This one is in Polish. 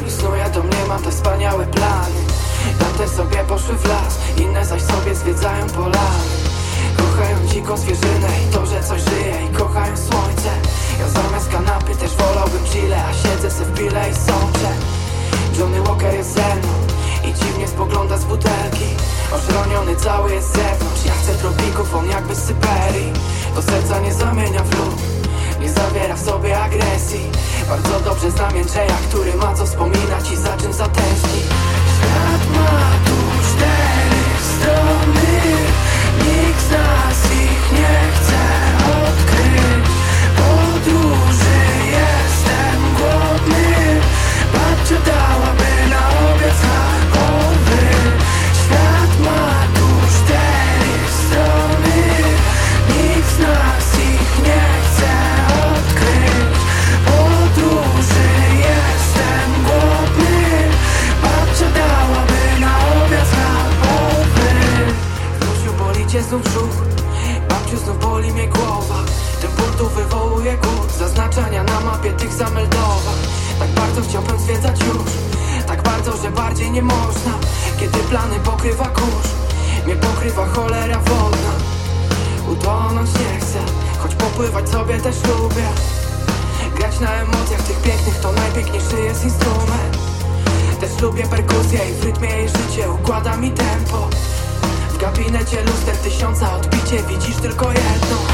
sobie sam i snuję do mnie mam te wspaniałe plany. Tamte sobie poszły w las, inne zaś sobie zwiedzają polany. Kochają dziką zwierzynę i to, że coś żyje i kochają słońce. Ja zamiast kanapy też wolałbym chile, a siedzę se w bile i sączę. Johnny Walker jest ze mną i dziwnie spogląda z butelki. Ożroniony cały jest zewnątrz, ja chcę tropików, on jakby z Syberii Do serca nie zamienia w lód, nie zawiera w sobie Bardzo dobrze znam Jędrzeja, który ma co wspominać i za czym zatęskni znów brzuch. Babciu znów boli mnie głowa. Ten ból tu wywołuje głód Zaznaczenia na mapie tych zameldowań. Tak bardzo chciałbym zwiedzać już. Tak bardzo, że bardziej nie można. Kiedy plany pokrywa kurz Mnie pokrywa cholera wodna Utonąć nie chcę Choć popływać sobie też lubię. Grać na emocjach tych pięknych to najpiękniejszy jest instrument. Też lubię perkusję i w rytmie jej życie układa mi tempo W gabinecie luster tysiąca odbicie widzisz tylko jedno